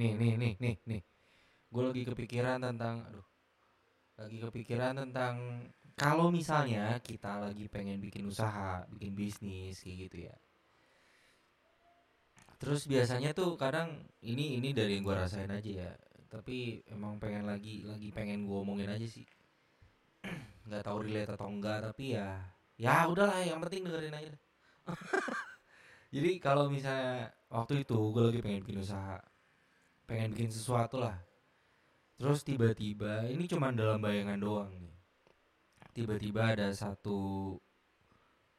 nih nih nih nih nih. Gue lagi kepikiran tentang aduh lagi kepikiran tentang kalau misalnya kita lagi pengen bikin usaha bikin bisnis kayak gitu ya. Terus biasanya tuh kadang ini ini dari yang gue rasain aja ya. Tapi emang pengen lagi lagi pengen gue omongin aja sih. Nggak tahu relate atau enggak tapi ya ya udahlah yang penting dengerin aja. Jadi kalau misalnya waktu itu gue lagi pengen bikin usaha pengen bikin sesuatu lah. Terus tiba-tiba ini cuma dalam bayangan doang nih. Tiba-tiba ada satu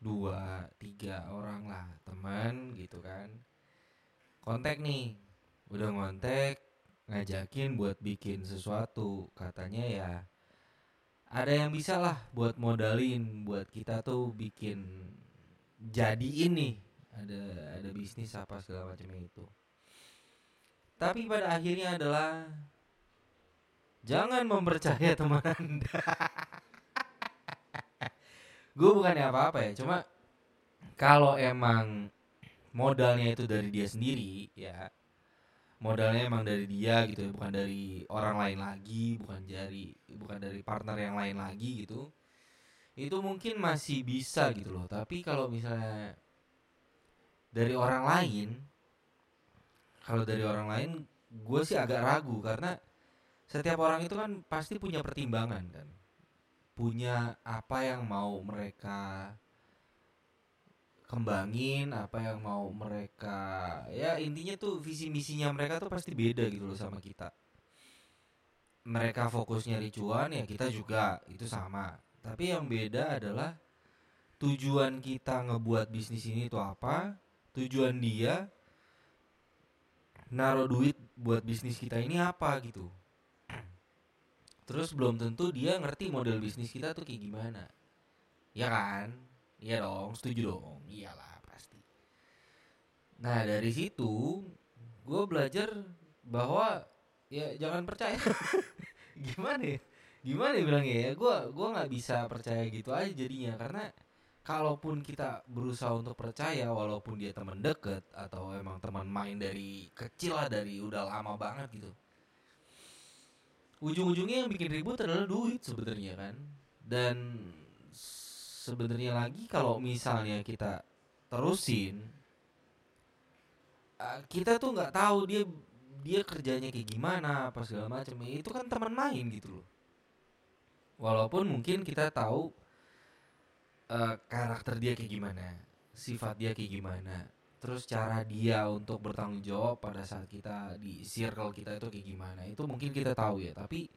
dua tiga orang lah teman gitu kan. Kontak nih udah ngontek ngajakin buat bikin sesuatu. Katanya ya ada yang bisa lah buat modalin buat kita tuh bikin jadi ini. Ada ada bisnis apa segala macam itu tapi pada akhirnya adalah jangan mempercaya teman anda. Gue bukannya apa-apa ya cuma kalau emang modalnya itu dari dia sendiri ya modalnya emang dari dia gitu ya bukan dari orang lain lagi bukan dari bukan dari partner yang lain lagi gitu itu mungkin masih bisa gitu loh. Tapi kalau misalnya dari orang lain kalau dari orang lain gue sih agak ragu karena setiap orang itu kan pasti punya pertimbangan kan. Punya apa yang mau mereka kembangin apa yang mau mereka ya intinya tuh visi misinya mereka tuh pasti beda gitu loh sama kita. Mereka fokus nyari cuan ya kita juga itu sama. Tapi yang beda adalah tujuan kita ngebuat bisnis ini tuh apa tujuan dia naruh duit buat bisnis kita ini apa gitu. Terus belum tentu dia ngerti model bisnis kita tuh kayak gimana. Ya kan? Iya dong setuju dong. Iyalah pasti. Nah dari situ gue belajar bahwa ya jangan percaya. Gimana ya? Gimana ya bilangnya ya? Gue gua nggak bisa percaya gitu aja jadinya karena kalaupun kita berusaha untuk percaya walaupun dia teman deket atau emang teman main dari kecil lah dari udah lama banget gitu. Ujung-ujungnya yang bikin ribut adalah duit sebenarnya kan? Dan sebenarnya lagi kalau misalnya kita terusin uh, kita tuh nggak tahu dia dia kerjanya kayak gimana apa segala macam. Itu kan teman main gitu loh. Walaupun mungkin kita tahu uh, karakter dia kayak gimana sifat dia kayak gimana terus cara dia untuk bertanggung jawab pada saat kita di circle kita itu kayak gimana itu mungkin kita tahu ya. Tapi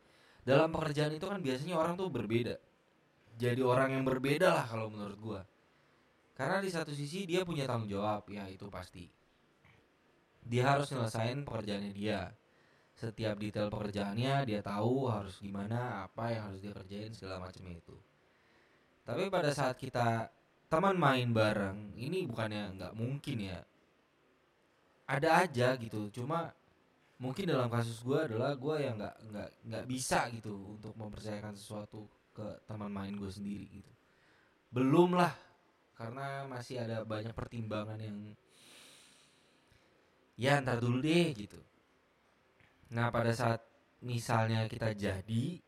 dalam pekerjaan itu kan biasanya orang tuh berbeda. Jadi orang yang berbeda lah kalau menurut gua. Karena di satu sisi dia punya tanggung jawab ya itu pasti. Dia harus nyelesain pekerjaannya dia. Setiap detail pekerjaannya dia tahu harus gimana apa yang harus dia kerjain segala macam itu tapi pada saat kita teman main bareng ini bukannya nggak mungkin ya. Ada aja gitu cuma mungkin dalam kasus gue adalah gue yang nggak nggak nggak bisa gitu untuk mempercayakan sesuatu ke teman main gue sendiri gitu. Belum lah karena masih ada banyak pertimbangan yang ya ntar dulu deh gitu. Nah pada saat misalnya kita jadi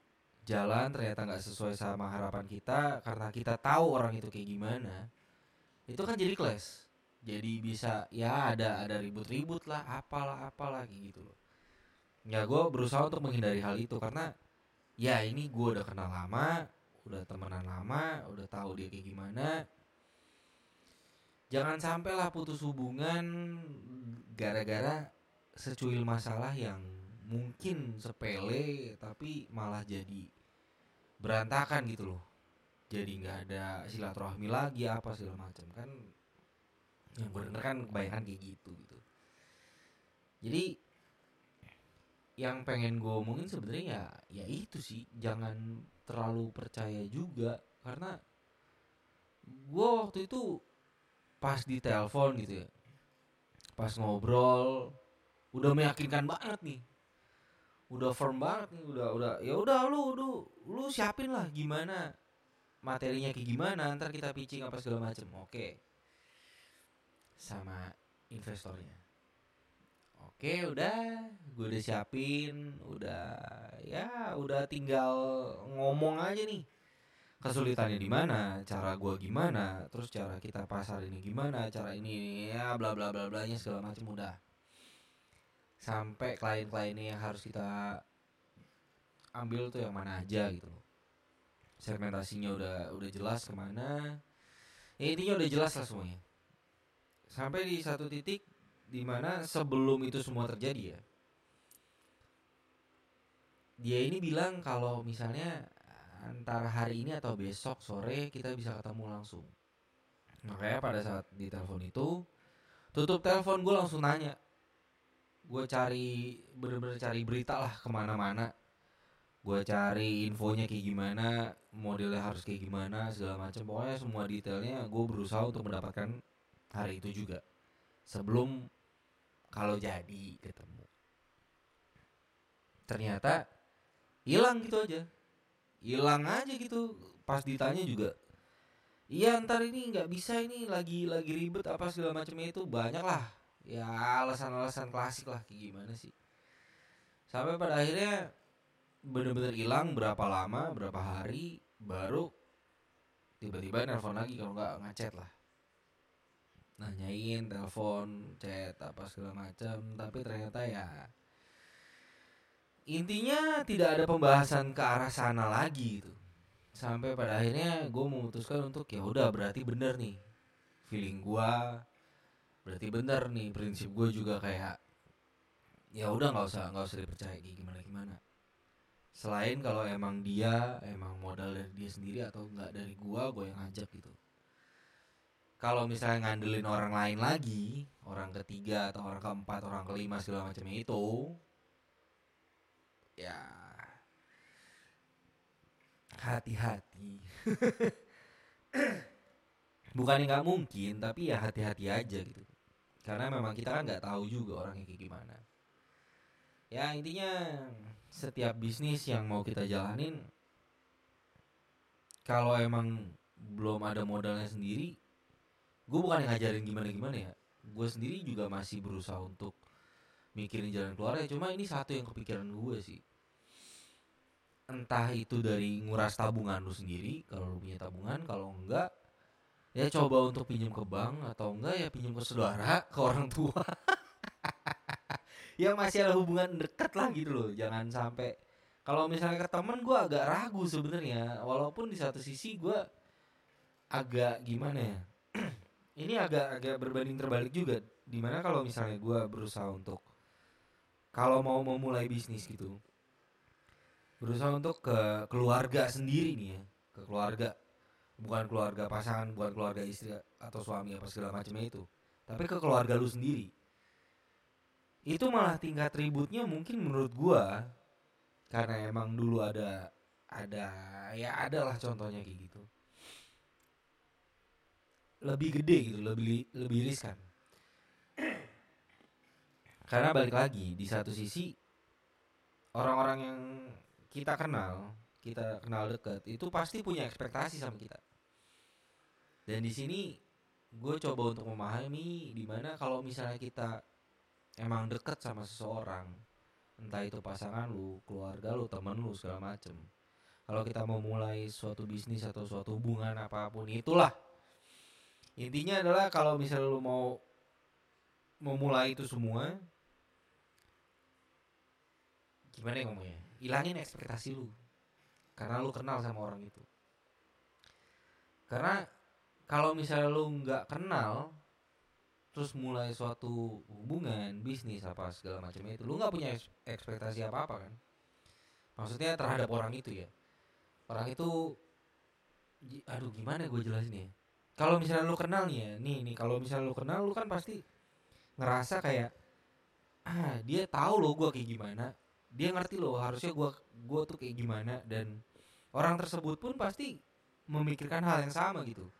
jalan ternyata nggak sesuai sama harapan kita karena kita tahu orang itu kayak gimana itu kan jadi kelas jadi bisa ya ada ada ribut-ribut lah apalah apalah gitu loh. Ya gue berusaha untuk menghindari hal itu karena ya ini gue udah kenal lama udah temenan lama udah tahu dia kayak gimana. Jangan sampai lah putus hubungan gara-gara secuil masalah yang mungkin sepele tapi malah jadi berantakan gitu loh. Jadi nggak ada silaturahmi lagi apa segala macam kan. Yang gue kan kebanyakan kayak gitu gitu. Jadi yang pengen gue omongin sebenarnya ya ya itu sih. Jangan terlalu percaya juga karena gue waktu itu pas di telepon gitu ya pas ngobrol udah meyakinkan banget nih udah firm banget nih udah udah. Ya udah lu lu lu siapin lah gimana materinya kayak gimana ntar kita pitching apa segala macem. Oke. Sama investornya. Oke udah. Gue udah siapin udah ya udah tinggal ngomong aja nih. Kesulitannya di mana cara gue gimana terus cara kita pasar ini gimana cara ini ya bla bla bla bla nya segala macam udah sampai klien-kliennya yang harus kita ambil tuh yang mana aja gitu loh. Segmentasinya udah udah jelas ke mana. Ya intinya udah jelas lah semuanya. Sampai di satu titik di mana sebelum itu semua terjadi ya dia ini bilang kalau misalnya antara hari ini atau besok sore kita bisa ketemu langsung. Makanya pada saat di telepon itu tutup telepon gue langsung nanya gue cari bener-bener cari berita lah ke mana-mana. Gue cari infonya kayak gimana modelnya harus kayak gimana segala macam pokoknya semua detailnya gue berusaha untuk mendapatkan hari itu juga. Sebelum kalau jadi ketemu. Ternyata hilang gitu aja. Hilang aja gitu. Pas ditanya juga iya ntar ini nggak bisa ini lagi lagi ribet apa segala macamnya itu banyak lah ya alasan-alasan klasik lah kayak gimana sih? Sampai pada akhirnya bener-bener hilang berapa lama berapa hari baru tiba-tiba nelpon lagi kalau nggak ngechat lah. Nanyain telepon chat apa segala macam tapi ternyata ya intinya tidak ada pembahasan ke arah sana lagi gitu. Sampai pada akhirnya gue memutuskan untuk ya udah berarti bener nih feeling gue berarti bener nih prinsip gue juga kayak ya udah nggak usah nggak usah dipercaya gimana gimana. Selain kalau emang dia emang modal dari dia sendiri atau enggak dari gua gua yang ngajak gitu. Kalau misalnya ngandelin orang lain lagi orang ketiga atau orang keempat orang kelima segala macamnya itu ya hati-hati. Bukan nggak mungkin tapi ya hati-hati aja gitu karena memang kita kan nggak tahu juga orangnya kayak gimana. Ya intinya setiap bisnis yang mau kita jalanin kalau emang belum ada modalnya sendiri gue bukan yang ngajarin gimana gimana ya. Gue sendiri juga masih berusaha untuk mikirin jalan keluar ya cuma ini satu yang kepikiran gue sih. Entah itu dari nguras tabungan lu sendiri kalau lu punya tabungan kalau enggak ya coba untuk pinjam ke bank atau enggak ya pinjam ke saudara ke orang tua. Yang masih ada hubungan dekat lah gitu loh jangan sampai. Kalau misalnya ke teman gue agak ragu sebenarnya. Walaupun di satu sisi gue agak gimana ya ini agak agak berbanding terbalik juga. Di mana kalau misalnya gue berusaha untuk kalau mau memulai bisnis gitu berusaha untuk ke keluarga sendiri nih ya ke keluarga bukan keluarga pasangan bukan keluarga istri atau suami apa segala macamnya itu tapi ke keluarga lu sendiri. Itu malah tingkat ributnya mungkin menurut gua karena emang dulu ada ada ya adalah contohnya kayak gitu. Lebih gede gitu lebih lebih riskan. Karena balik lagi di satu sisi orang-orang yang kita kenal kita kenal dekat itu pasti punya ekspektasi sama kita dan di sini gue coba untuk memahami di mana kalau misalnya kita emang deket sama seseorang entah itu pasangan lu keluarga lu temen lu segala macem kalau kita mau mulai suatu bisnis atau suatu hubungan apa pun itulah. Intinya adalah kalau misalnya lu mau memulai itu semua gimana ya ngomongnya? Hilangin ekspektasi lu karena lu kenal sama orang itu. Karena kalau misalnya lu nggak kenal terus mulai suatu hubungan bisnis apa segala macamnya itu lu nggak punya ekspektasi apa apa kan? Maksudnya terhadap orang itu ya. Orang itu aduh gimana gue jelasin ya? Kalau misalnya lu kenal nih ya nih nih kalau misalnya lu kenal lu kan pasti ngerasa kayak ah dia tahu lo gue kayak gimana. Dia ngerti loh harusnya gue gue tuh kayak gimana. Dan orang tersebut pun pasti memikirkan hal yang sama gitu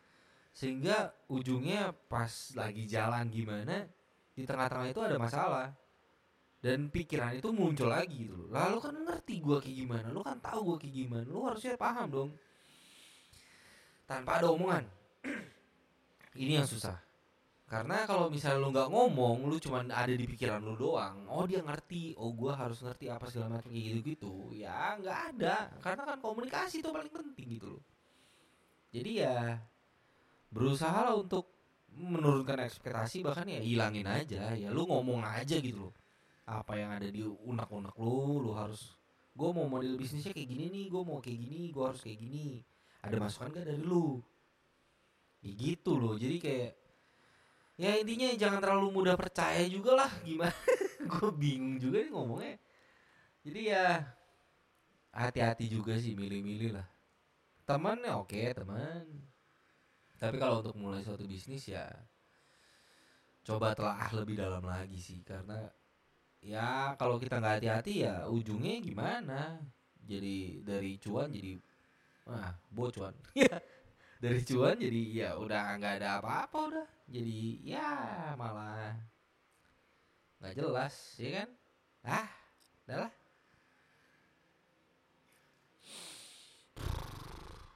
sehingga ujungnya pas lagi jalan gimana di tengah-tengah itu ada masalah. Dan pikiran itu muncul lagi gitu loh. Lalu kan ngerti gue kayak gimana. Lu kan tahu gue kayak gimana. Lu harusnya paham dong. Tanpa ada omongan. Ini yang susah. Karena kalau misalnya lu nggak ngomong lu cuman ada di pikiran lu doang. Oh dia ngerti. Oh gua harus ngerti apa segala macam kayak gitu gitu ya nggak ada. Karena kan komunikasi itu paling penting gitu loh. Jadi ya berusaha lah untuk menurunkan ekspektasi bahkan ya hilangin aja. Ya lu ngomong aja gitu loh. Apa yang ada di unek-unek lu lu harus gue mau model bisnisnya kayak gini nih gue mau kayak gini gue harus kayak gini. Ada masukan gak dari lu? Ya gitu loh. Jadi kayak ya intinya jangan terlalu mudah percaya juga lah. Gimana? Gue bingung juga nih ngomongnya. Jadi ya hati-hati juga sih milih-milih lah. Teman ya oke teman tapi kalau untuk mulai suatu bisnis ya coba telah lebih dalam lagi sih karena ya kalau kita nggak hati-hati ya ujungnya gimana? Jadi dari cuan jadi wah bocuan dari cuan jadi ya udah nggak ada apa-apa udah. Jadi ya malah nggak jelas ya kan? Ah